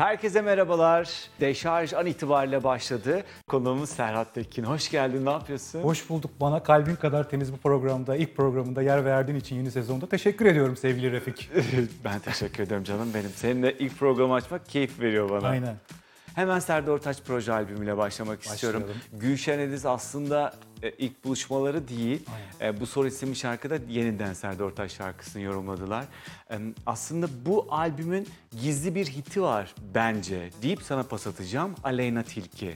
Herkese merhabalar. Deşarj an itibariyle başladı. Konuğumuz Serhat Tekin. Hoş geldin. Ne yapıyorsun? Hoş bulduk. Bana kalbin kadar temiz bu programda, ilk programında yer verdiğin için yeni sezonda teşekkür ediyorum sevgili Refik. ben teşekkür ederim canım benim. Seninle ilk programı açmak keyif veriyor bana. Aynen. Hemen Serdar Ortaç proje albümüyle başlamak istiyorum. Başlayalım. Gülşen Ediz aslında e, ilk buluşmaları değil. E, bu soru isimli şarkıda yeniden Serdar Ortaç şarkısını yorumladılar. E, aslında bu albümün gizli bir hiti var bence deyip sana pas atacağım. Aleyna Tilki.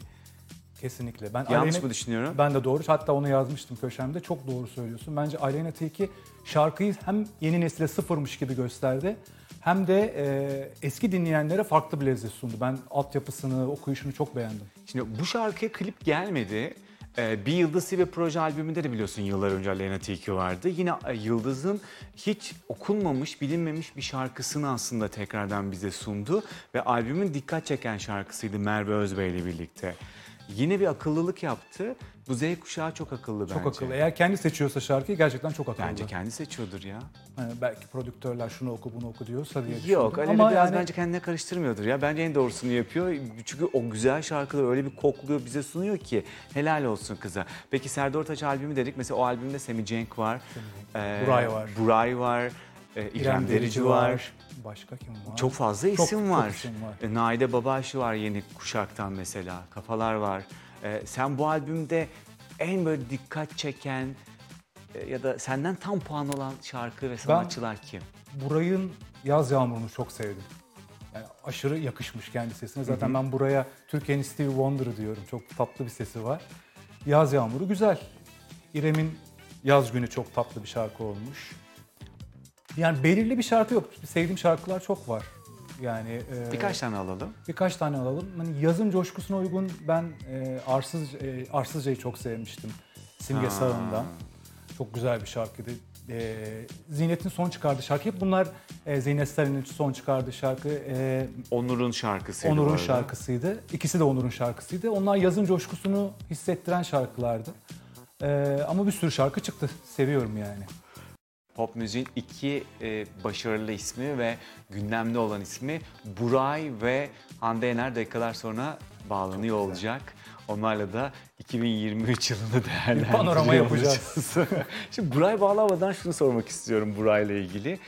Kesinlikle. Ben Yanlış Aleyna- mı düşünüyorum? Ben de doğru. Hatta onu yazmıştım köşemde. Çok doğru söylüyorsun. Bence Aleyna Tilki şarkıyı hem yeni nesile sıfırmış gibi gösterdi hem de e, eski dinleyenlere farklı bir lezzet sundu. Ben altyapısını, okuyuşunu çok beğendim. Şimdi bu şarkıya klip gelmedi. Ee, bir Yıldız Silve proje albümünde de biliyorsun yıllar önce Aleyna Tilki vardı. Yine e, Yıldız'ın hiç okunmamış, bilinmemiş bir şarkısını aslında tekrardan bize sundu. Ve albümün dikkat çeken şarkısıydı Merve Özbey ile birlikte. Yine bir akıllılık yaptı. Bu Z kuşağı çok akıllı Çok bence. akıllı. Eğer kendi seçiyorsa şarkıyı gerçekten çok akıllı. Bence kendi seçiyordur ya. Yani belki prodüktörler şunu oku bunu oku diyorsa diye Yok. Aleyna Ama biraz yani bence kendine karıştırmıyordur ya. Bence en doğrusunu yapıyor. Çünkü o güzel şarkıları öyle bir kokluyor bize sunuyor ki helal olsun kıza. Peki Serdar Ortaç albümü dedik. Mesela o albümde Semi Cenk var. Ee, Buray var. Buray var. E, İrem, Derici var. Başka kim var? Çok fazla Çok- isim çok var. isim var. E, Naide Babaşı var yeni kuşaktan mesela. Kafalar var. E, sen bu albümde en böyle dikkat çeken e, ya da senden tam puan olan şarkı ve sanatçılar kim? Buray'ın Yaz Yağmuru'nu çok sevdim. Yani aşırı yakışmış kendi sesine. Zaten ben buraya Türkiye'nin Stevie Wonder'ı diyorum. Çok tatlı bir sesi var. Yaz Yağmuru güzel. İrem'in Yaz Günü çok tatlı bir şarkı olmuş. Yani belirli bir şarkı yok. Sevdiğim şarkılar çok var. Yani e, Birkaç tane alalım. birkaç tane alalım. Hani yazın coşkusuna uygun ben e, Arsız e, Arsızca'yı çok sevmiştim. Simge Ha. Sağ'ından. Çok güzel bir şarkıydı. E, Zinet'in son çıkardığı şarkı. Hep bunlar e, Zeynep Stalin'in son çıkardığı şarkı. E, Onur'un şarkısıydı Onur'un şarkısıydı. İkisi de Onur'un şarkısıydı. Onlar yazın coşkusunu hissettiren şarkılardı. E, ama bir sürü şarkı çıktı. Seviyorum yani. Pop müziğin iki e, başarılı ismi ve gündemde olan ismi Buray ve Hande Yener dakikalar sonra bağlanıyor olacak. Onlarla da 2023 yılını değerlendiriyor panorama yapacağız. Şimdi Buray bağlamadan şunu sormak istiyorum Buray'la ilgili.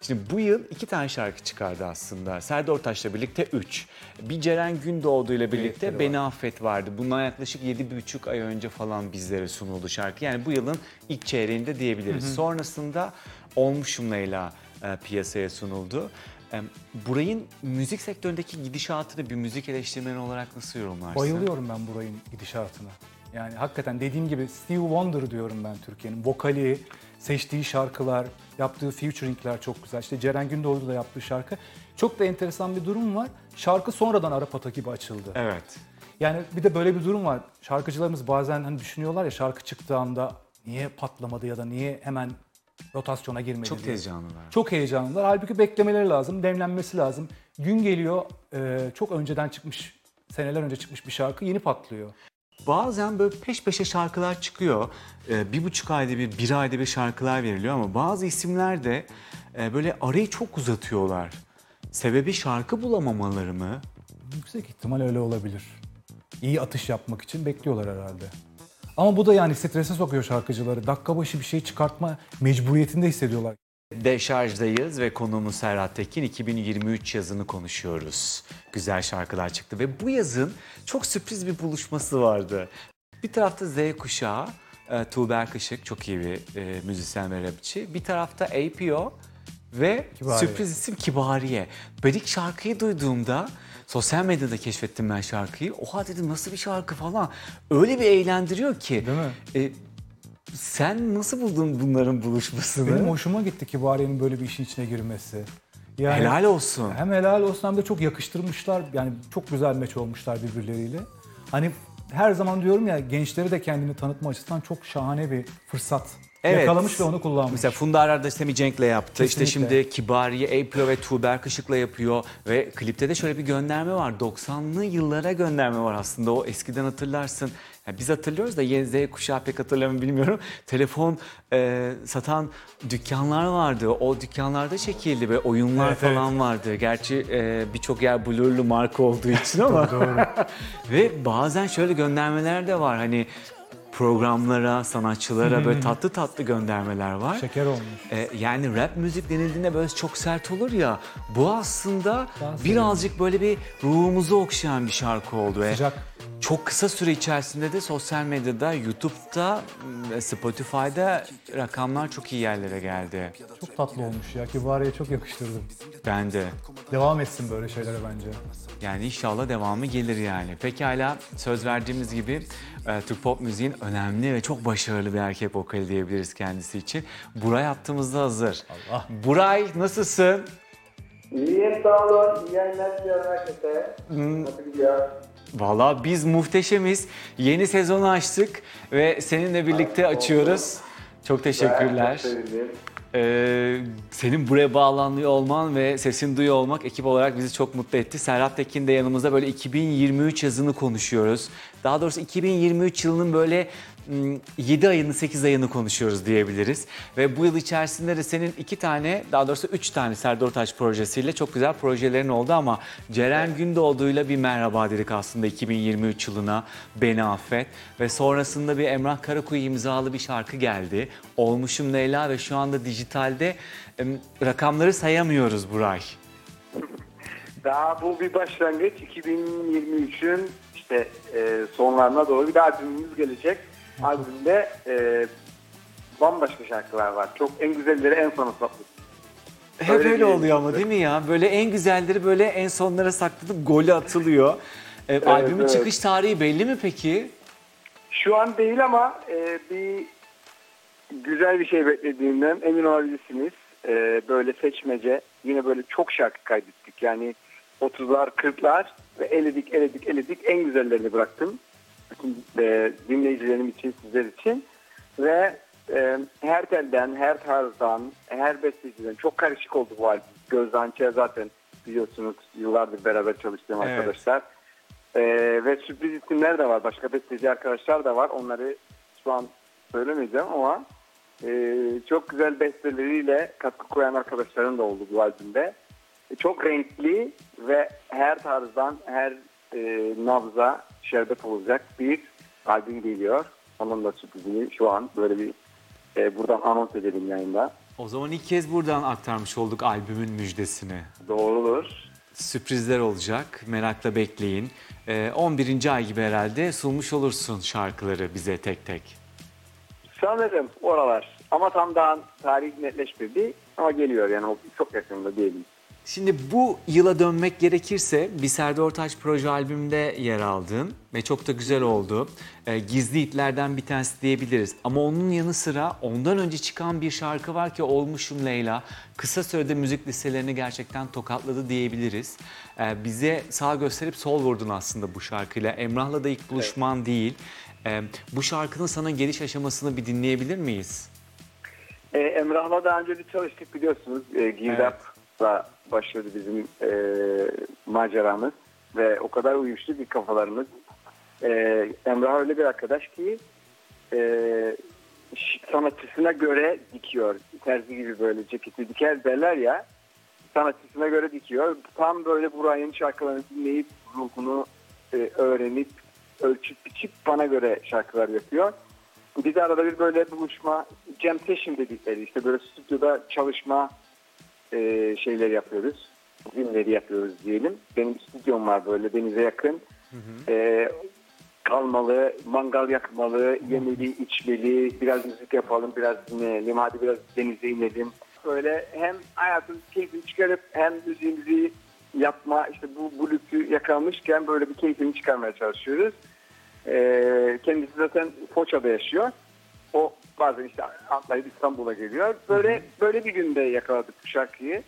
Şimdi bu yıl iki tane şarkı çıkardı aslında. Serdar Ortaç'la birlikte üç. Bir Ceren Gündoğdu ile birlikte Birlikleri Beni Affet vardı. Bundan yaklaşık yedi buçuk ay önce falan bizlere sunuldu şarkı. Yani bu yılın ilk çeyreğinde diyebiliriz. Sonrasında Olmuşum Leyla e, piyasaya sunuldu. E, Buray'ın müzik sektöründeki gidişatını bir müzik eleştirmeni olarak nasıl yorumlarsın? Bayılıyorum ben burayın gidişatına. Yani hakikaten dediğim gibi Steve Wonder diyorum ben Türkiye'nin. Vokali, seçtiği şarkılar, yaptığı featuringler çok güzel. İşte Ceren Gündoğdu'da yaptığı şarkı. Çok da enteresan bir durum var. Şarkı sonradan Arap Ata gibi açıldı. Evet. Yani bir de böyle bir durum var. Şarkıcılarımız bazen hani düşünüyorlar ya şarkı çıktığı anda niye patlamadı ya da niye hemen rotasyona girmedi Çok diye. tez canlılar. Çok heyecanlılar. Halbuki beklemeleri lazım, demlenmesi lazım. Gün geliyor, e, çok önceden çıkmış, seneler önce çıkmış bir şarkı yeni patlıyor. Bazen böyle peş peşe şarkılar çıkıyor. Ee, bir buçuk ayda bir, bir ayda bir şarkılar veriliyor ama bazı isimler de e, böyle arayı çok uzatıyorlar. Sebebi şarkı bulamamaları mı? Yüksek ihtimal öyle olabilir. İyi atış yapmak için bekliyorlar herhalde. Ama bu da yani strese sokuyor şarkıcıları. Dakika başı bir şey çıkartma mecburiyetinde hissediyorlar. Deşarj'dayız ve konuğumuz Serhat Tekin 2023 yazını konuşuyoruz. Güzel şarkılar çıktı ve bu yazın çok sürpriz bir buluşması vardı. Bir tarafta Z kuşağı, e, Tuğber Kışık çok iyi bir e, müzisyen ve rapçi. Bir tarafta APO ve Kibariye. sürpriz isim Kibariye. Ben ilk şarkıyı duyduğumda sosyal medyada keşfettim ben şarkıyı. Oha dedim nasıl bir şarkı falan. Öyle bir eğlendiriyor ki. Değil mi? E, sen nasıl buldun bunların buluşmasını? Benim hoşuma gitti Kibariye'nin böyle bir işin içine girmesi. Yani Helal olsun. Hem helal olsun hem de çok yakıştırmışlar. Yani çok güzel meç olmuşlar birbirleriyle. Hani her zaman diyorum ya gençleri de kendini tanıtma açısından çok şahane bir fırsat. Evet. Yakalamış ve onu kullanmış. Mesela Funda Arar'da Semi Cenk'le yaptı. İşte Kesinlikle. şimdi Kibariye, April ve Tuğber Kışık'la yapıyor. Ve klipte de şöyle bir gönderme var. 90'lı yıllara gönderme var aslında. O eskiden hatırlarsın. Ha, biz hatırlıyoruz da yeni Z kuşağı pek hatırlamıyor bilmiyorum. Telefon e, satan dükkanlar vardı. O dükkanlarda çekildi ve oyunlar Evet, falan vardı. Gerçi e, birçok yer blurlu marka olduğu için ama. Doğru. ve bazen şöyle göndermeler de var. Hani programlara, sanatçılara böyle tatlı tatlı göndermeler var. Şeker olmuş. E, yani rap müzik denildiğinde böyle çok sert olur ya. Bu aslında serin. birazcık böyle bir ruhumuzu okşayan bir şarkı oldu. Ve Sıcak. Çok kısa süre içerisinde de sosyal medyada, YouTube'da, Spotify'da rakamlar çok iyi yerlere geldi. Çok tatlı olmuş ya. Kibariye çok yakıştırdım. Ben de. Devam etsin böyle şeylere bence. Yani inşallah devamı gelir yani. Pekala söz verdiğimiz gibi e, Türk pop müziğin önemli ve çok başarılı bir erkek vokali diyebiliriz kendisi için. Buray attığımızda hazır. Allah. Buray nasılsın? İyiyim sağ olun. İyi yayınlar diliyorum herkese. Nasıl gidiyor? Valla biz muhteşemiz. Yeni sezonu açtık ve seninle birlikte açıyoruz. Çok teşekkürler. Çok sevindim. Ee, senin buraya bağlanıyor olman ve sesini duyuyor olmak ekip olarak bizi çok mutlu etti. Serhat Tekin de yanımızda böyle 2023 yazını konuşuyoruz. Daha doğrusu 2023 yılının böyle 7 ayını 8 ayını konuşuyoruz diyebiliriz. Ve bu yıl içerisinde de senin iki tane daha doğrusu üç tane Serdar Ortaç projesiyle çok güzel projelerin oldu ama Ceren Gündoğdu'yla bir merhaba dedik aslında 2023 yılına Beni Affet. Ve sonrasında bir Emrah Karakuyu imzalı bir şarkı geldi. Olmuşum Leyla ve şu anda dijitalde rakamları sayamıyoruz Buray. Daha bu bir başlangıç. 2023'ün işte e, sonlarına doğru bir albümümüz gelecek. Albümde e, bambaşka şarkılar var. Çok en güzelleri en sona sakladık. Hep Öyle öyle oluyor ama değil mi ya? Böyle en güzelleri böyle en sonlara saklanıp golü atılıyor. E, albümün evet. çıkış tarihi belli mi peki? Şu an değil ama e, bir güzel bir şey beklediğimden emin olabilirsiniz. E, böyle seçmece yine böyle çok şarkı kaydettik. Yani 30'lar 40'lar ve eledik eledik eledik en güzellerini bıraktım. Bütün e, dinleyicilerim için sizler için. Ve e, her telden, her tarzdan, her besteciden çok karışık oldu bu albüm. Gözden Çer zaten biliyorsunuz yıllardır beraber çalıştığım Evet. arkadaşlar. Ee, ve sürpriz isimler de var. Başka besteci arkadaşlar da var. Onları şu an söylemeyeceğim ama e, çok güzel besteleriyle katkı koyan arkadaşlarım da oldu bu albümde. E, çok renkli ve her tarzdan, her e, nabza şerbet olacak bir albüm geliyor. Onun da sürprizini şu an böyle bir e, buradan anons edelim yayında. O zaman ilk kez buradan aktarmış olduk albümün müjdesini. Doğrudur. Sürprizler olacak. Merakla bekleyin. E, 11. ay gibi herhalde sunmuş olursun şarkıları bize tek tek. Sanırım oralar. Ama tam daha tarih netleşmedi. Ama geliyor yani çok yakında diyelim. Şimdi bu yıla dönmek gerekirse bir Serdar Ortaç proje albümünde yer aldın ve çok da güzel oldu. Ee, Gizli itlerden bir tanesi diyebiliriz. Ama onun yanı sıra ondan önce çıkan bir şarkı var ki Olmuşum Leyla. Kısa sürede müzik listelerini gerçekten tokatladı diyebiliriz. Ee, bize sağ gösterip sol vurdun aslında bu şarkıyla. Emrah'la da ilk buluşman değil. Ee, bu şarkının sana geliş aşamasını bir dinleyebilir miyiz? Ee, Emrah'la daha önce bir çalıştık biliyorsunuz. Ee, Girdap'la başladı bizim e, maceramız. Ve o kadar uyuştu bir kafalarımız. Ee, Emrah öyle bir arkadaş ki e, sanatçısına göre dikiyor. Terzi gibi böyle ceketi diker derler ya. Sanatçısına göre dikiyor. Tam böyle Buray'ın şarkılarını dinleyip ruhunu e, öğrenip ölçüp biçip bana göre şarkılar yapıyor. Biz arada bir böyle buluşma, jam session dedikleri işte böyle stüdyoda çalışma e, şeyleri yapıyoruz. Günleri yapıyoruz diyelim. Benim stüdyom var böyle denize yakın. E, kalmalı, mangal yakmalı, yemeli, içmeli, biraz müzik yapalım, biraz dinleyelim, hadi biraz denize inelim. Böyle hem hayatın keyfini çıkarıp hem müziğimizi yapma, işte bu, bu lüksü yakalamışken böyle bir keyfini çıkarmaya çalışıyoruz. Ee, kendisi zaten Foça'da yaşıyor. O bazen işte atlayıp İstanbul'a geliyor. Böyle böyle bir günde yakaladık bu şarkıyı.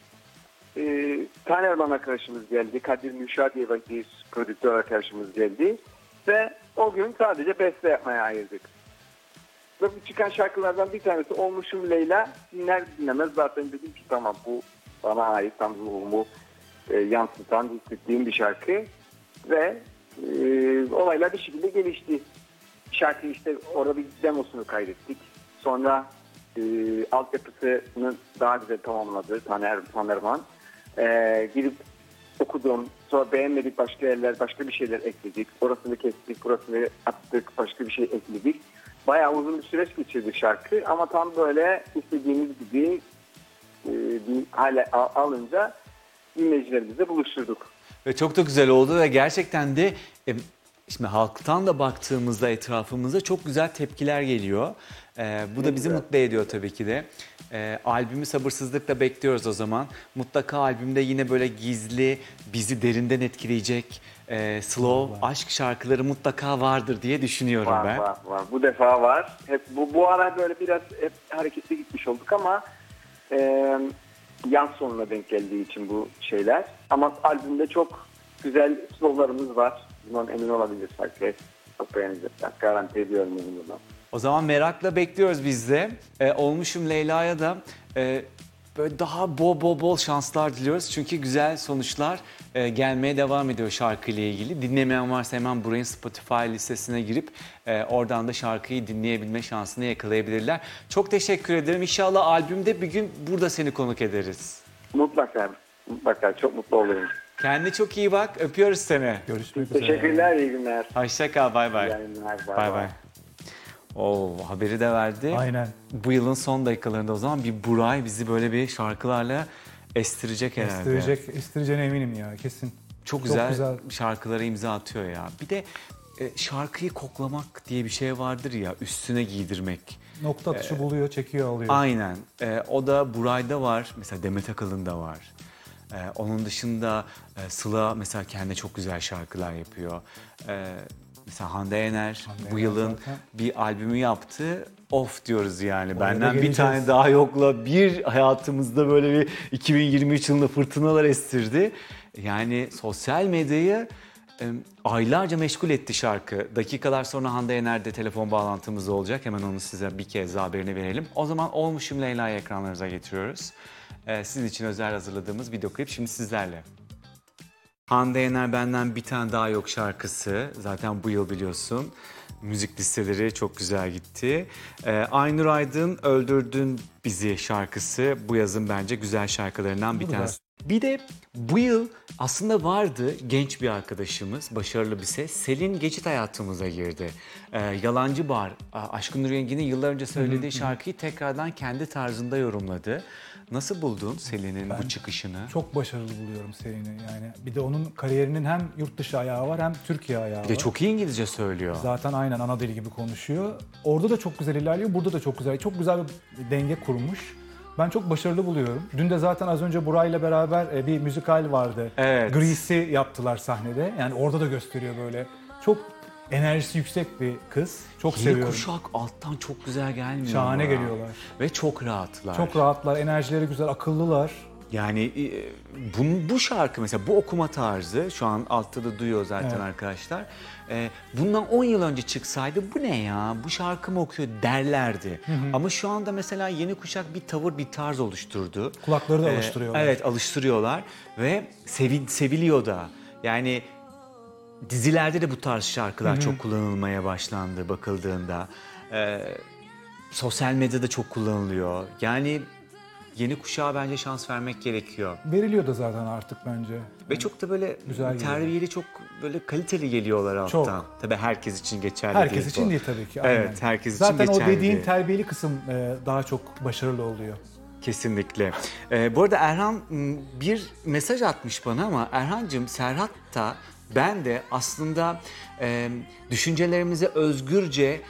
Ee, Tane Erman arkadaşımız geldi. Kadir Müşah diye bir prodüktör arkadaşımız geldi. Ve o gün sadece beste yapmaya ayırdık. Ve bu çıkan şarkılardan bir tanesi Olmuşum Leyla. Dinler dinlemez zaten dedim ki tamam bu bana ait tam ruhumu e, yansıtan hissettiğim bir şarkı. Ve e, olaylar bir şekilde gelişti. Şarkıyı işte orada bir demosunu kaydettik. Sonra e, altyapısını daha güzel tamamladı Taner Tanerman. E, gidip okudum. Sonra beğenmedik başka yerler, başka bir şeyler ekledik. Orasını kestik, burasını attık, başka bir şey ekledik. Bayağı uzun bir süreç geçirdi şarkı ama tam böyle istediğimiz gibi e, bir hale al- alınca dinleyicilerimizle buluşturduk. Ve çok da güzel oldu ve gerçekten de e, şimdi halktan da baktığımızda etrafımıza çok güzel tepkiler geliyor. E, bu da bizi güzel. mutlu ediyor tabii ki de. E, albümü sabırsızlıkla bekliyoruz o zaman. Mutlaka albümde yine böyle gizli, bizi derinden etkileyecek e, slow aşk şarkıları mutlaka vardır diye düşünüyorum Var ben. var var. Bu defa var. Hep bu bu ara böyle biraz hep hareketli gitmiş olduk ama e, yan sonuna denk geldiği için bu şeyler. Ama albümde çok güzel slowlarımız var. Bundan emin olabilir herkes. Çok beğenecekler. Garanti ediyorum bunu buradan. O zaman merakla bekliyoruz biz de. Ee, olmuşum Leyla'ya da e, böyle daha bol bol bol şanslar diliyoruz. Çünkü güzel sonuçlar e, gelmeye devam ediyor şarkıyla ilgili. Dinlemeyen varsa hemen burayın Spotify listesine girip e, oradan da şarkıyı dinleyebilme şansını yakalayabilirler. Çok teşekkür ederim. İnşallah albümde bir gün burada seni konuk ederiz. Mutlaka. Mutlaka. Çok mutlu olurum. Kendine çok iyi bak. Öpüyoruz seni. Görüşmek üzere. Teşekkürler. iyi günler. Hoşça kal. Bay İyi bay. Bay bay. Oo, haberi de verdi. Aynen. Bu yılın son dakikalarında o zaman bir Buray bizi böyle bir şarkılarla estirecek herhalde. Estirecek, estireceğine eminim ya kesin. Çok güzel, güzel. şarkılara imza atıyor ya. Bir de e, şarkıyı koklamak diye bir şey vardır ya üstüne giydirmek. Nokta atışı buluyor, çekiyor, alıyor. Aynen. E, o da Buray'da var. Mesela Demet Akalın'da var. E, onun dışında e, Sıla mesela kendi çok güzel şarkılar yapıyor. E, mesela Hande Yener Hande bu Yener yılın zaten. bir albümü yaptı. Of diyoruz yani. Oraya Benden bir geleceğiz. tane daha yokla bir hayatımızda böyle bir 2023 yılında fırtınalar estirdi. Yani sosyal medyayı e, aylarca meşgul etti şarkı. Dakikalar sonra Hande Yener'de telefon bağlantımız olacak. Hemen onu size bir kez haberini verelim. O zaman Olmuşum Leyla'yı ekranlarınıza getiriyoruz. E, sizin için özel hazırladığımız video klip şimdi sizlerle. Hande Yener benden bir tane daha yok şarkısı. Zaten bu yıl biliyorsun. Müzik listeleri çok güzel gitti. Ee, Aynur Aydın Öldürdün Bizi şarkısı bu yazın bence güzel şarkılarından bir Bu da tanesi. Bir de bu yıl aslında vardı genç bir arkadaşımız, başarılı bir ses. Selin Geçit hayatımıza girdi. Ee, Yalancı Bar, Aşkın Nur Yengi'nin yıllar önce söylediği şarkıyı tekrardan kendi tarzında yorumladı. Nasıl buldun Selin'in bu çıkışını? Çok başarılı buluyorum Selin'i yani. Bir de onun kariyerinin hem yurt dışı ayağı var hem Türkiye ayağı Bir de var. çok iyi İngilizce söylüyor. Zaten aynen ana dili gibi konuşuyor. Orada da çok güzel ilerliyor, burada da çok güzel. Çok güzel bir denge kurmuş. Ben çok başarılı buluyorum. Dün de zaten az önce Buray'la beraber e, bir müzikal vardı. Evet. Grease'i yaptılar sahnede. Yani orada da gösteriyor böyle. Çok enerjisi yüksek bir kız. Çok Yeni seviyorum. kuşak alttan çok güzel gelmiyor. Şahane mu? geliyorlar. Ve çok rahatlar. Çok rahatlar, enerjileri güzel, akıllılar. Yani e, bu, bu şarkı mesela bu okuma tarzı şu an altta da duyuyor zaten Evet. arkadaşlar. E, bundan 10 yıl önce çıksaydı bu ne ya bu şarkı mı okuyor derlerdi. Ama şu anda mesela yeni kuşak bir tavır bir tarz oluşturdu. Kulakları da E, alıştırıyorlar. Evet alıştırıyorlar ve sevi, seviliyor da. Yani dizilerde de bu tarz şarkılar çok kullanılmaya başlandı bakıldığında. E, sosyal medyada çok kullanılıyor. Yani yeni kuşağa bence şans vermek gerekiyor. Veriliyor da zaten artık bence. Ve çok da böyle Güzel geliyor. terbiyeli, çok böyle kaliteli geliyorlar alttan. Çok. Tabii herkes için geçerli Herkes değil için bu. değil tabii ki. Evet, aynen. herkes için Zaten o geçerli dediğin değil. terbiyeli kısım e, daha çok başarılı oluyor. Kesinlikle. Ee, bu arada Erhan bir mesaj atmış bana ama Erhan'cığım Serhat da ben de aslında e, düşüncelerimizi özgürce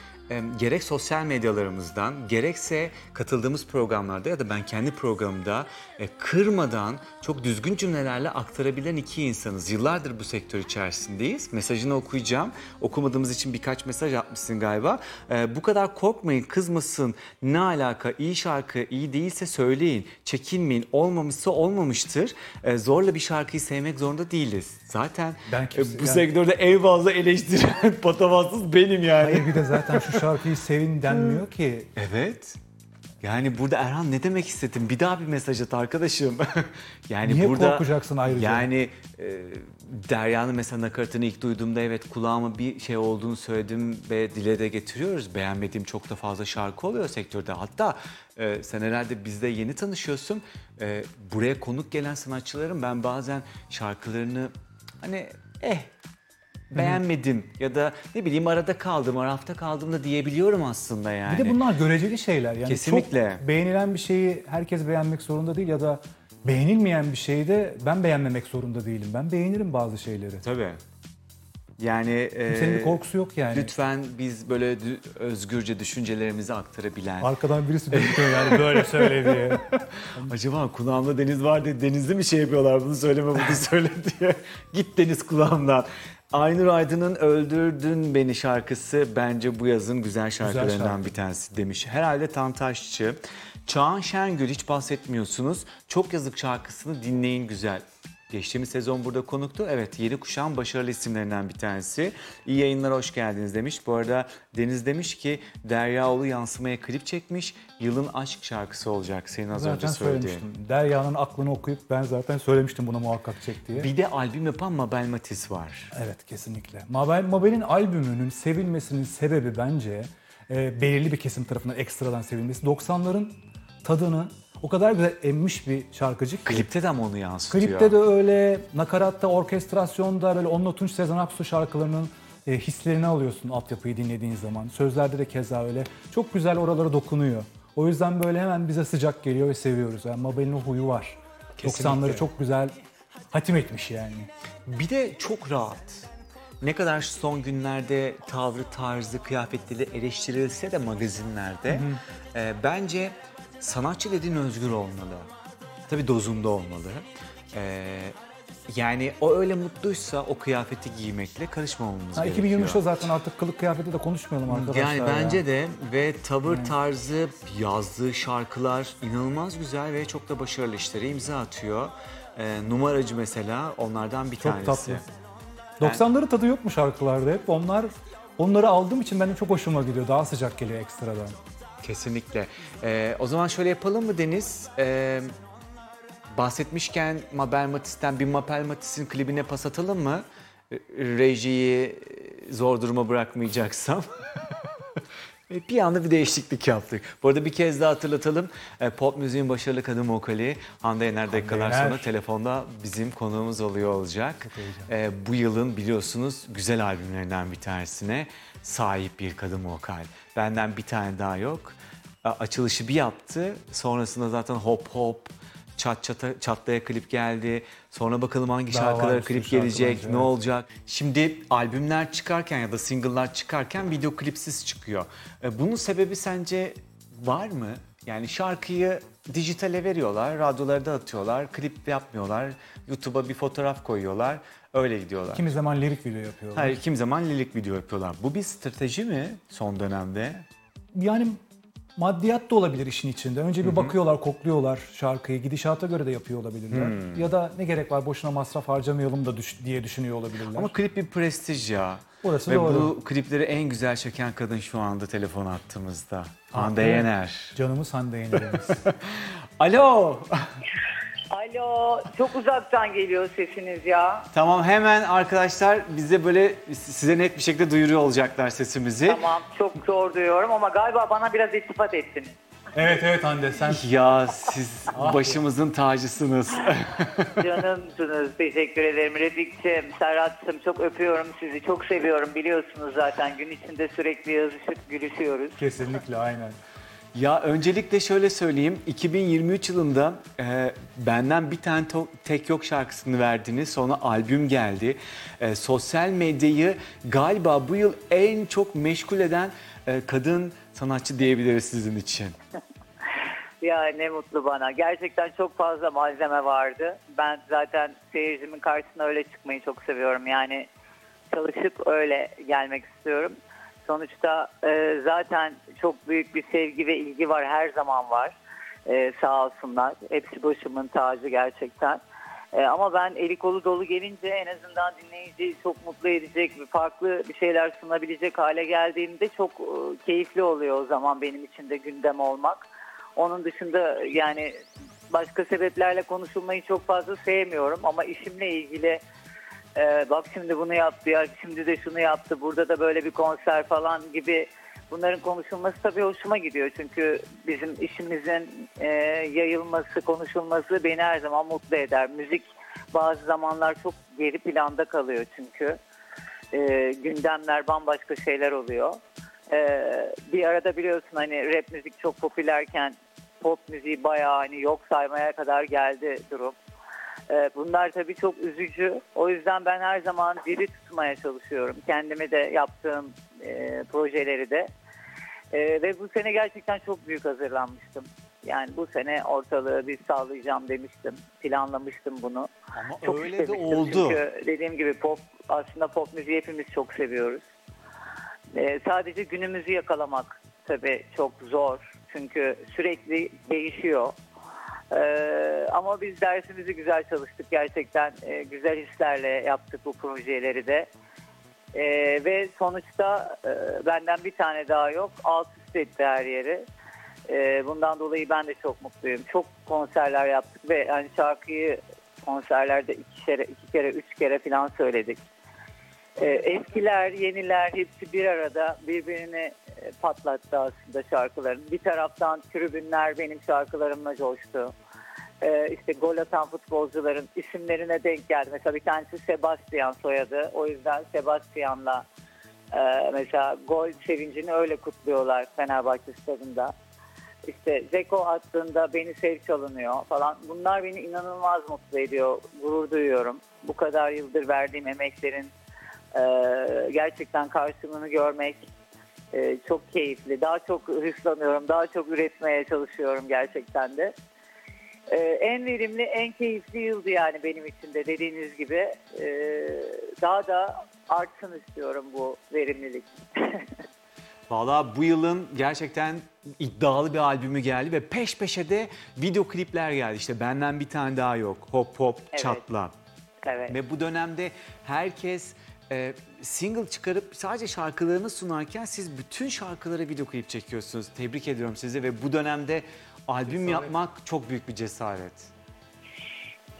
gerek sosyal medyalarımızdan gerekse katıldığımız programlarda ya da ben kendi programımda e, kırmadan çok düzgün cümlelerle aktarabilen iki insanız. Yıllardır bu sektör içerisindeyiz. Mesajını okuyacağım. Okumadığımız için birkaç mesaj atmışsın galiba. E, bu kadar korkmayın, kızmasın. Ne alaka? İyi şarkı, iyi değilse söyleyin. Çekinmeyin. Olmamışsa olmamıştır. E, zorla bir şarkıyı sevmek zorunda değiliz. Zaten Ben kimse- bu yani- sektörde en fazla eleştiren patavatsız benim yani. Hayır bir de zaten şu şarkıyı sevin denmiyor ki. Evet. Yani burada Erhan ne demek istedin? Bir daha bir mesaj at arkadaşım. yani Niye burada korkacaksın ayrıca? Yani e, Derya'nın mesela nakaratını ilk duyduğumda evet kulağıma bir şey olduğunu söyledim ve dile de getiriyoruz. Beğenmediğim çok da fazla şarkı oluyor sektörde. Hatta e, sen herhalde bizde yeni tanışıyorsun. E, buraya konuk gelen sanatçıların ben bazen şarkılarını hani eh beğenmedim ya da ne bileyim arada kaldım, arafta kaldım da diyebiliyorum aslında yani. Bir de bunlar göreceli şeyler. Yani Kesinlikle. Çok beğenilen bir şeyi herkes beğenmek zorunda değil ya da beğenilmeyen bir şeyi de ben beğenmemek zorunda değilim. Ben beğenirim bazı şeyleri. Tabii. Yani e, Kimsenin bir korkusu yok yani. lütfen biz böyle dü- özgürce düşüncelerimizi aktarabilen. Arkadan birisi dönüyor yani böyle söyle diye. Acaba kulağımda deniz var diye denizde mi şey yapıyorlar bunu söyleme bunu söyle diye. Git deniz kulağımdan. Aynur Aydın'ın Öldürdün Beni şarkısı bence bu yazın güzel şarkılarından şarkı. bir tanesi demiş. Herhalde Tantaşçı. Çağan Şengül hiç bahsetmiyorsunuz. Çok yazık şarkısını dinleyin güzel. Geçtiğimiz sezon burada konuktu. Evet yeni kuşağın başarılı isimlerinden bir tanesi. İyi yayınlar hoş geldiniz demiş. Bu arada Deniz demiş ki Deryaoğlu yansımaya klip çekmiş. Yılın aşk şarkısı olacak senin az önce zaten söylediğin. söylemiştim. Derya'nın aklını okuyup ben zaten söylemiştim buna muhakkak çek diye. Bir de albüm yapan Mabel Matiz var. Evet kesinlikle. Mabel, Mabel'in albümünün sevilmesinin sebebi bence e, belirli bir kesim tarafından ekstradan sevilmesi. 90'ların tadını o kadar güzel emmiş bir şarkıcı ki. Klipte de ama onu yansıtıyor. Klipte de öyle, nakaratta, orkestrasyonda böyle Onunla Tunç Sezen Aksu şarkılarının e, hislerini alıyorsun altyapıyı dinlediğin zaman. Sözlerde de keza öyle. Çok güzel oralara dokunuyor. O yüzden böyle hemen bize sıcak geliyor ve seviyoruz. Yani Mabel'in o huyu var. Kesinlikle. 90'ları çok güzel hatim etmiş yani. Bir de çok rahat. Ne kadar son günlerde tavrı, tarzı, kıyafetleri eleştirilse de magazinlerde e, bence sanatçı dediğin özgür olmalı. Tabii dozunda olmalı. E, yani o öyle mutluysa o kıyafeti giymekle karışmamamız Ha, gerekiyor. 2023'te zaten artık kılık kıyafeti de konuşmayalım arkadaşlar. Yani ya. bence de ve tavır tarzı, yazdığı şarkılar inanılmaz güzel ve çok da başarılı işlere imza atıyor. E, numaracı mesela onlardan bir Çok tanesi. tatlı. 90'ların tadı yok mu şarkılarda hep? Onlar onları aldığım için benim çok hoşuma gidiyor. Daha sıcak geliyor ekstradan. Kesinlikle. Ee, o zaman şöyle yapalım mı Deniz? Ee, bahsetmişken Mabel Matis'ten bir Mabel Matis'in klibine pas atalım mı? Re- Rejiyi zor duruma bırakmayacaksam. Bir anda bir değişiklik yaptık. Bu arada bir kez daha hatırlatalım. E, Pop müziğin başarılı kadın vokali Hande Yener dakikalar sonra telefonda bizim konuğumuz oluyor olacak. E, bu yılın biliyorsunuz güzel albümlerinden bir tanesine sahip bir kadın vokal. Benden bir tane daha yok. Açılışı bir yaptı. Sonrasında zaten hop hop çat çata, çatlaya klip geldi. Sonra bakalım hangi Daha şarkılara klip şarkı gelecek, bence, ne evet. olacak. Şimdi albümler çıkarken ya da single'lar çıkarken video klipsiz çıkıyor. E, Bunun sebebi sence var mı? Yani şarkıyı dijitale veriyorlar, radyolarda atıyorlar, klip yapmıyorlar, YouTube'a bir fotoğraf koyuyorlar, öyle gidiyorlar. Kimi zaman lirik video yapıyorlar. Hayır, kim zaman lirik video yapıyorlar. Bu bir strateji mi son dönemde? Yani maddiyat da olabilir işin içinde. Önce bir bakıyorlar, kokluyorlar şarkıyı. Gidişata göre de yapıyor olabilirler. Ya da ne gerek var boşuna masraf harcamayalım da düş- diye düşünüyor olabilirler. Ama klip bir prestij ya. Orası Ve doğru. bu klipleri en güzel çeken kadın şu anda telefon attığımızda. Hande. Yener. Canımız Hande Yener'imiz. Alo. Alo, çok uzaktan geliyor sesiniz ya. Tamam hemen arkadaşlar bize böyle size net bir şekilde duyuruyor olacaklar sesimizi. Tamam, çok zor duyuyorum ama galiba bana biraz iltifat ettiniz. evet evet Hande sen Ya siz başımızın tacısınız. Canımsınız, teşekkür ederim. Refik'ciğim, Serhat'cığım çok öpüyorum sizi, çok seviyorum biliyorsunuz zaten. Gün içinde sürekli yazışıp gülüşüyoruz. kesinlikle aynen. Ya öncelikle şöyle söyleyeyim. 2023 yılında e, benden bir tane tek yok şarkısını verdiniz. Sonra albüm geldi. E, sosyal medyayı galiba bu yıl en çok meşgul eden e, kadın sanatçı diyebiliriz sizin için. Ya ne mutlu bana. Gerçekten çok fazla malzeme vardı. Ben zaten seyircimin karşısına öyle çıkmayı çok seviyorum. Yani çalışıp öyle gelmek istiyorum. Sonuçta e, zaten çok büyük bir sevgi ve ilgi var. Her zaman var. E, sağ olsunlar. Hepsi başımın tacı gerçekten. E, ama ben eli kolu dolu gelince en azından dinleyiciyi çok mutlu edecek, bir farklı bir şeyler sunabilecek hale geldiğimde çok e, keyifli oluyor o zaman benim için de gündem olmak. Onun dışında yani başka sebeplerle konuşulmayı çok fazla sevmiyorum ama işimle ilgili e, bak şimdi bunu yaptı ya şimdi de şunu yaptı burada da böyle bir konser falan gibi bunların konuşulması tabii hoşuma gidiyor. Çünkü bizim işimizin e, yayılması, konuşulması beni her zaman mutlu eder. Müzik bazı zamanlar çok geri planda kalıyor çünkü. E, gündemler bambaşka şeyler oluyor. E, bir arada biliyorsun hani rap müzik çok popülerken pop müziği bayağı hani yok saymaya kadar geldi durum. E, bunlar tabii çok üzücü. O yüzden ben her zaman diri tutmaya çalışıyorum. Kendime de yaptığım e, projeleri de. E, ve bu sene gerçekten çok büyük hazırlanmıştım. Yani bu sene ortalığı bir sağlayacağım demiştim. Planlamıştım bunu. Ama Çok öyle de oldu. Çünkü dediğim gibi pop aslında pop müziği hepimiz çok seviyoruz. Ee, sadece günümüzü yakalamak tabii çok zor. Çünkü sürekli değişiyor. Ee, ama biz dersimizi güzel çalıştık. Gerçekten e, güzel hislerle yaptık bu projeleri de. Ee, ve sonuçta e, benden bir tane daha yok. Alt üst etti her yeri. Ee, bundan dolayı ben de çok mutluyum. Çok konserler yaptık ve yani şarkıyı konserlerde iki kere, iki kere, üç kere falan söyledik. Ee, eskiler, yeniler hepsi bir arada birbirini e, patlattı aslında şarkıların. Bir taraftan tribünler benim şarkılarımla coştu. Ee, işte gol atan futbolcuların isimlerine denk geldi. Mesela bir tanesi Sebastian soyadı. O yüzden Sebastian'la e, mesela gol sevincini öyle kutluyorlar Fenerbahçe stadında. İşte Zeko attığında beni sev çalınıyor falan. Bunlar beni inanılmaz mutlu ediyor. Gurur duyuyorum. Bu kadar yıldır verdiğim emeklerin e, gerçekten karşılığını görmek e, çok keyifli. Daha çok hırslanıyorum. Daha çok üretmeye çalışıyorum gerçekten de. E, en verimli, en keyifli yıldı yani benim için de dediğiniz gibi. E, daha da artsın istiyorum bu verimlilik. Valla bu yılın gerçekten iddialı bir albümü geldi ve peş peşe de video klipler geldi. İşte benden bir tane daha yok. Hop hop Evet. çatla. evet. Ve bu dönemde herkes e, single çıkarıp sadece şarkılarını sunarken siz bütün şarkılara video klip çekiyorsunuz. Tebrik ediyorum sizi ve bu dönemde albüm yapmak çok büyük bir cesaret.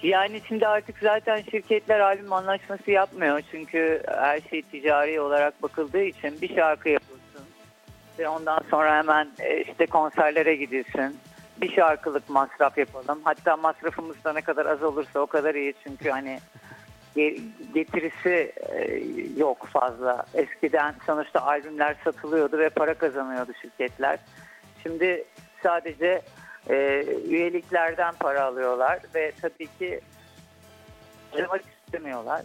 Yani şimdi artık zaten şirketler albüm anlaşması yapmıyor. Çünkü her şey ticari olarak bakıldığı için bir şarkı yapılsın. Ve ondan sonra hemen e, işte konserlere gidilsin. Bir şarkılık masraf yapalım. Hatta masrafımız da ne kadar az olursa o kadar iyi. Çünkü hani ge- getirisi e, yok fazla. Eskiden sonuçta albümler satılıyordu ve para kazanıyordu şirketler. Şimdi sadece e, üyeliklerden para alıyorlar ve tabii ki harcamak istemiyorlar.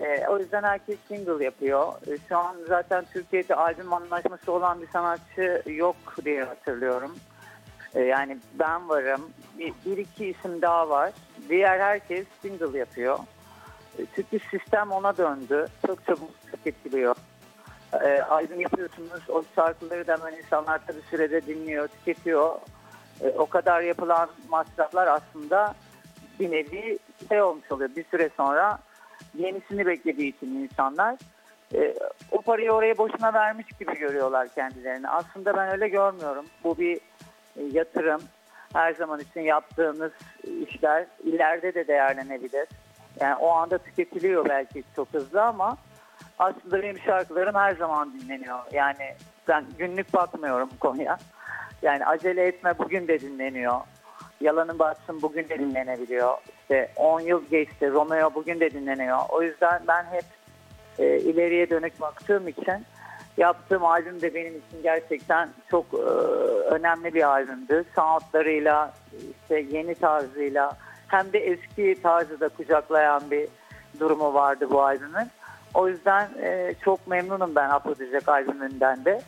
E, o yüzden herkes single yapıyor. E, şu an zaten Türkiye'de albüm anlaşması olan bir sanatçı yok diye hatırlıyorum. E, yani ben varım. Bir, bir iki isim daha var. Diğer herkes single yapıyor. E, çünkü sistem ona döndü. Çok çabuk tüketiliyor. E, albüm yapıyorsunuz. O şarkıları da hemen insanlar tabii sürede dinliyor, tüketiyor. E, o kadar yapılan masraflar aslında bir nevi şey olmuş oluyor. Bir süre sonra yenisini beklediği için insanlar e, o parayı oraya boşuna vermiş gibi görüyorlar kendilerini. Aslında ben öyle görmüyorum. Bu bir e, yatırım. Her zaman için yaptığımız işler ileride de değerlenebilir. Yani o anda tüketiliyor belki çok hızlı ama aslında benim şarkılarım her zaman dinleniyor. Yani ben günlük bakmıyorum konuya. Yani acele etme bugün de dinleniyor. Yalanın batsın bugün de dinlenebiliyor. İşte 10 yıl geçti Romeo bugün de dinleniyor. O yüzden ben hep e, ileriye dönük baktığım için yaptığım albüm de benim için gerçekten çok e, önemli bir albümdü. Soundlarıyla, işte yeni tarzıyla hem de eski tarzı da kucaklayan bir durumu vardı bu albümün. O yüzden e, çok memnunum ben Afrodizyak albümünden de.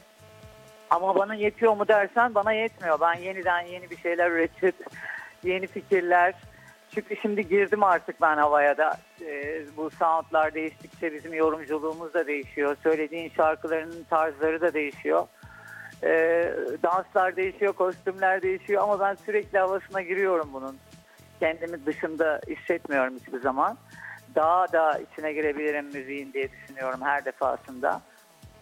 Ama bana yetiyor mu dersen bana yetmiyor. Ben yeniden yeni bir şeyler üretip yeni fikirler. Çünkü şimdi girdim artık ben havaya da. Ee, bu soundlar değiştikçe bizim yorumculuğumuz da değişiyor. Söylediğin şarkıların tarzları da değişiyor. Ee, danslar değişiyor, kostümler değişiyor ama ben sürekli havasına giriyorum bunun. Kendimi dışında hissetmiyorum hiçbir zaman. Daha da içine girebilirim müziğin diye düşünüyorum her defasında.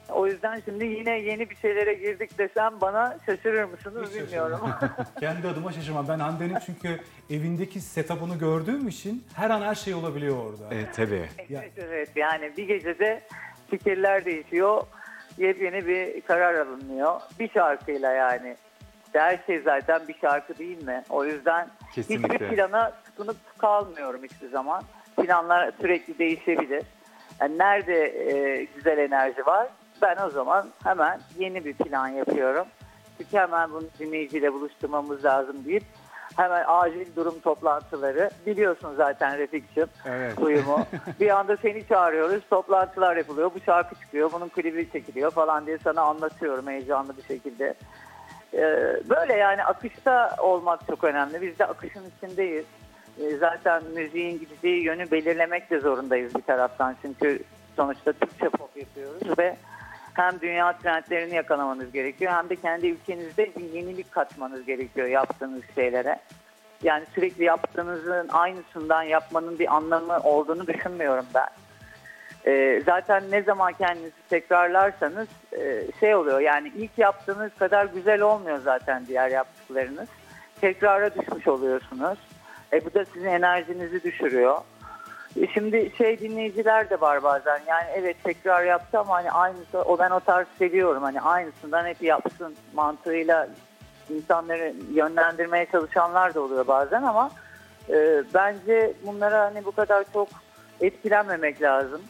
O yüzden şimdi yine yeni bir şeylere girdik desem bana şaşırır mısınız Hiç bilmiyorum. Kendi adıma şaşırmam. Ben Hande'nin çünkü evindeki setup'ını gördüğüm için her an her şey olabiliyor orada. E, tabii. Ya- Evet evet yani bir gecede fikirler değişiyor. Yepyeni bir karar alınıyor. Bir şarkıyla yani. Her şey zaten bir şarkı değil mi? O yüzden Kesinlikle. hiçbir plana tutunup kalmıyorum hiçbir zaman. Planlar sürekli değişebilir. Yani nerede e, güzel enerji var ben o zaman hemen yeni bir plan yapıyorum. Çünkü hemen bunu dinleyiciyle buluşturmamız lazım deyip hemen acil durum toplantıları biliyorsun zaten Refik'ciğim Evet. uyumu. bir anda seni çağırıyoruz, toplantılar yapılıyor, bu şarkı çıkıyor, bunun klibi çekiliyor falan diye sana anlatıyorum heyecanlı bir şekilde. Ee, böyle yani akışta olmak çok önemli. Biz de akışın içindeyiz. Ee, zaten müziğin gideceği yönü belirlemek de zorundayız bir taraftan. Çünkü sonuçta Türkçe pop yapıyoruz ve hem dünya trendlerini yakalamanız gerekiyor hem de kendi ülkenizde bir yenilik katmanız gerekiyor yaptığınız şeylere. Yani sürekli yaptığınızın aynısından yapmanın bir anlamı olduğunu düşünmüyorum ben. Ee, zaten ne zaman kendinizi tekrarlarsanız e, şey oluyor yani ilk yaptığınız kadar güzel olmuyor zaten diğer yaptıklarınız. Tekrara düşmüş oluyorsunuz. E, bu da sizin enerjinizi düşürüyor. E, şimdi şey dinleyiciler de var bazen yani evet tekrar yaptı ama hani aynısı o ben o tarz seviyorum hani aynısından hep yapsın mantığıyla insanları yönlendirmeye çalışanlar da oluyor bazen ama e, bence bunlara hani bu kadar çok etkilenmemek lazım.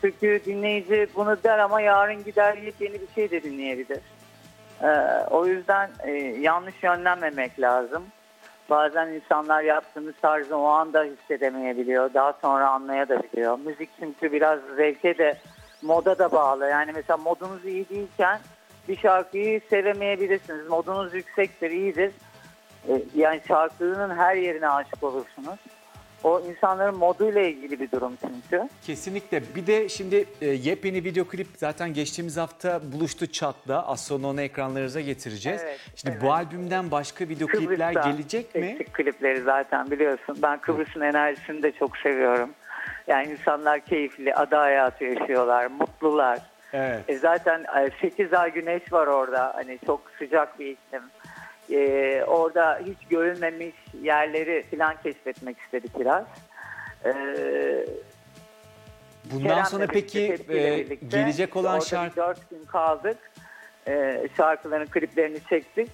Çünkü dinleyici bunu der ama yarın gider yeni bir şey de dinleyebilir. E, o yüzden e, yanlış yönlenmemek lazım. Bazen insanlar yaptığınız tarzı o anda hissedemeyebiliyor. Daha sonra anlayabiliyor. Müzik çünkü biraz zevke de moda da bağlı. Yani mesela modunuz iyi değilken bir şarkıyı sevemeyebilirsiniz. Modunuz yüksektir, iyidir. E, Yani şarkının her yerine aşık olursunuz. O insanların moduyla ilgili bir durum çünkü. Kesinlikle. Bir de şimdi e, yepyeni video klip zaten geçtiğimiz hafta buluştu Çat'la. Az sonra onu ekranlarınıza getireceğiz. Evet, şimdi evet. bu albümden başka video klipler Kıbrıs'ta gelecek mi? çektik klipleri zaten biliyorsun. Ben Kıbrıs'ın enerjisini de çok seviyorum. Yani insanlar keyifli, ada hayatı yaşıyorlar, mutlular. Evet. E zaten 8 ay güneş var orada. Hani çok sıcak bir iklim. E, orada hiç görülmemiş yerleri falan keşfetmek istedik biraz. E, Bundan Kerem'le sonra peki e, gelecek olan orada şarkı... Dört gün kaldık. E, şarkıların kliplerini çektik.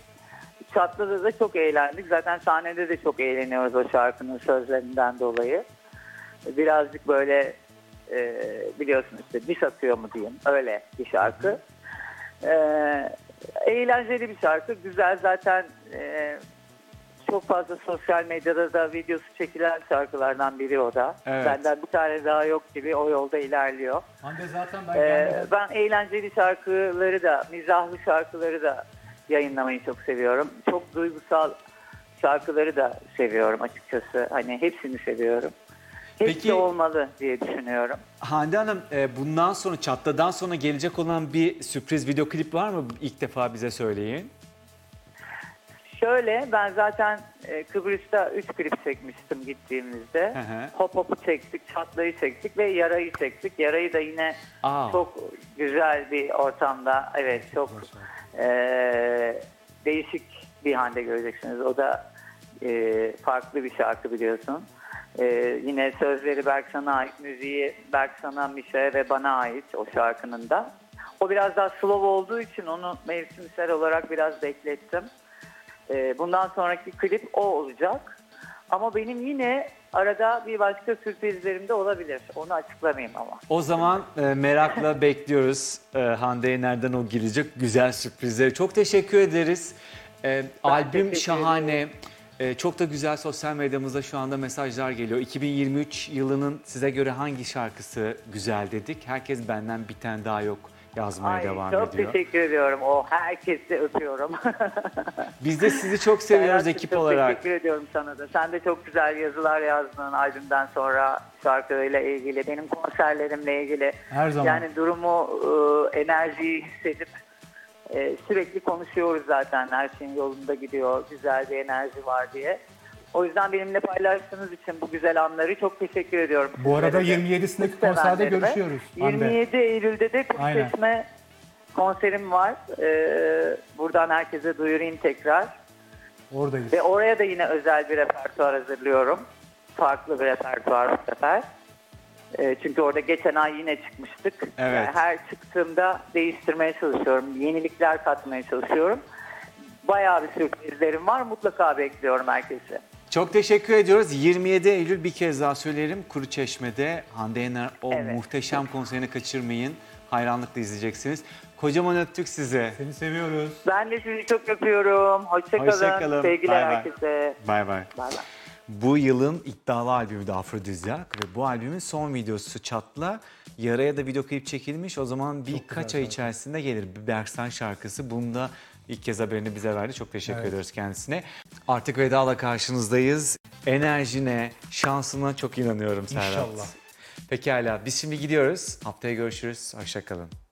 Çatlı'da da çok eğlendik. Zaten sahnede de çok eğleniyoruz o şarkının sözlerinden dolayı. Birazcık böyle e, biliyorsun işte diş atıyor mu diyeyim. Öyle bir şarkı. E, eğlenceli bir şarkı. Güzel zaten e, çok fazla sosyal medyada da videosu çekilen şarkılardan biri o da. Evet. Benden bir tane daha yok gibi o yolda ilerliyor. Hande zaten ben Ee, ben eğlenceli şarkıları da, mizahlı şarkıları da yayınlamayı çok seviyorum. Çok duygusal şarkıları da seviyorum açıkçası. Hani hepsini seviyorum. Hepsi Peki- olmalı diye düşünüyorum. Hande Hanım e, bundan sonra Çat'tan sonra gelecek olan bir sürpriz video klip var mı? İlk defa bize söyleyin. Şöyle ben zaten e, Kıbrıs'ta 3 klip çekmiştim gittiğimizde. Hı hı. Hop Hop'u çektik, Çatlayı çektik ve Yarayı çektik. Yarayı da yine Aa. çok güzel bir ortamda, evet çok e, değişik bir hande göreceksiniz. O da e, farklı bir şarkı biliyorsun. E, yine sözleri Berksan'a ait, müziği Berksan'a, Mişe'ye ve bana ait o şarkının da. O biraz daha slow olduğu için onu mevsimsel olarak biraz beklettim. E, bundan sonraki klip o olacak. Ama benim yine arada bir başka sürprizlerim de olabilir. Onu açıklamayayım ama. O zaman e, merakla bekliyoruz e, Hande'ye nereden o girecek güzel sürprizleri. Çok teşekkür ederiz. E, albüm teşekkür şahane. E, çok da güzel sosyal medyamızda şu anda mesajlar geliyor. 2023 yılının size göre hangi şarkısı güzel dedik. Herkes benden bir tane daha yok yazmaya Ay, devam çok ediyor. teşekkür ediyorum. O herkesi öpüyorum. Biz de sizi çok seviyoruz ekip çok olarak. Teşekkür ediyorum sana da. Sen de çok güzel yazılar yazdın albümden sonra şarkıyla ilgili, benim konserlerimle ilgili. Her zaman. Yani durumu, e, enerjiyi hissedip e, sürekli konuşuyoruz zaten. Her şeyin yolunda gidiyor, güzel bir enerji var diye. O yüzden benimle paylaştığınız için bu güzel anları çok teşekkür ediyorum. Bu arada sizlere de. 27'sindeki Kız konserde görüşüyoruz. Hande. 27 Eylül'de de Aynen. Kuş Çeşme konserim var. Ee, buradan herkese duyurayım tekrar. Oradayız. Ve oraya da yine özel bir repertuar hazırlıyorum. Farklı bir repertuar bu sefer. Ee, çünkü orada geçen ay yine çıkmıştık. Evet. Yani her çıktığımda değiştirmeye çalışıyorum. Yenilikler katmaya çalışıyorum. Bayağı bir sürprizlerim var. Mutlaka bekliyorum herkesi. Çok teşekkür ediyoruz. 27 Eylül bir kez daha söylerim. Kuru Çeşme'de Hande Yener o Evet. muhteşem konserini kaçırmayın. Hayranlıkla izleyeceksiniz. Kocaman öptük size. Seni seviyoruz. Ben de sizi çok öpüyorum. Hoşçakalın. Hoşça kalın. Sevgiler bay. herkese. Bay bay. Bay bay. Bu yılın iddialı albümü de Afrodizyak ve bu albümün son videosu Çatla. Yaraya da video klip çekilmiş. O zaman birkaç ay içerisinde gelir. Bir Berksan şarkısı. Bunu da ilk kez haberini bize verdi. Çok teşekkür Evet. ediyoruz kendisine. Artık vedala karşınızdayız. Enerjine, şansına çok inanıyorum Serhat. İnşallah. Pekala biz şimdi gidiyoruz. Haftaya görüşürüz. Hoşçakalın.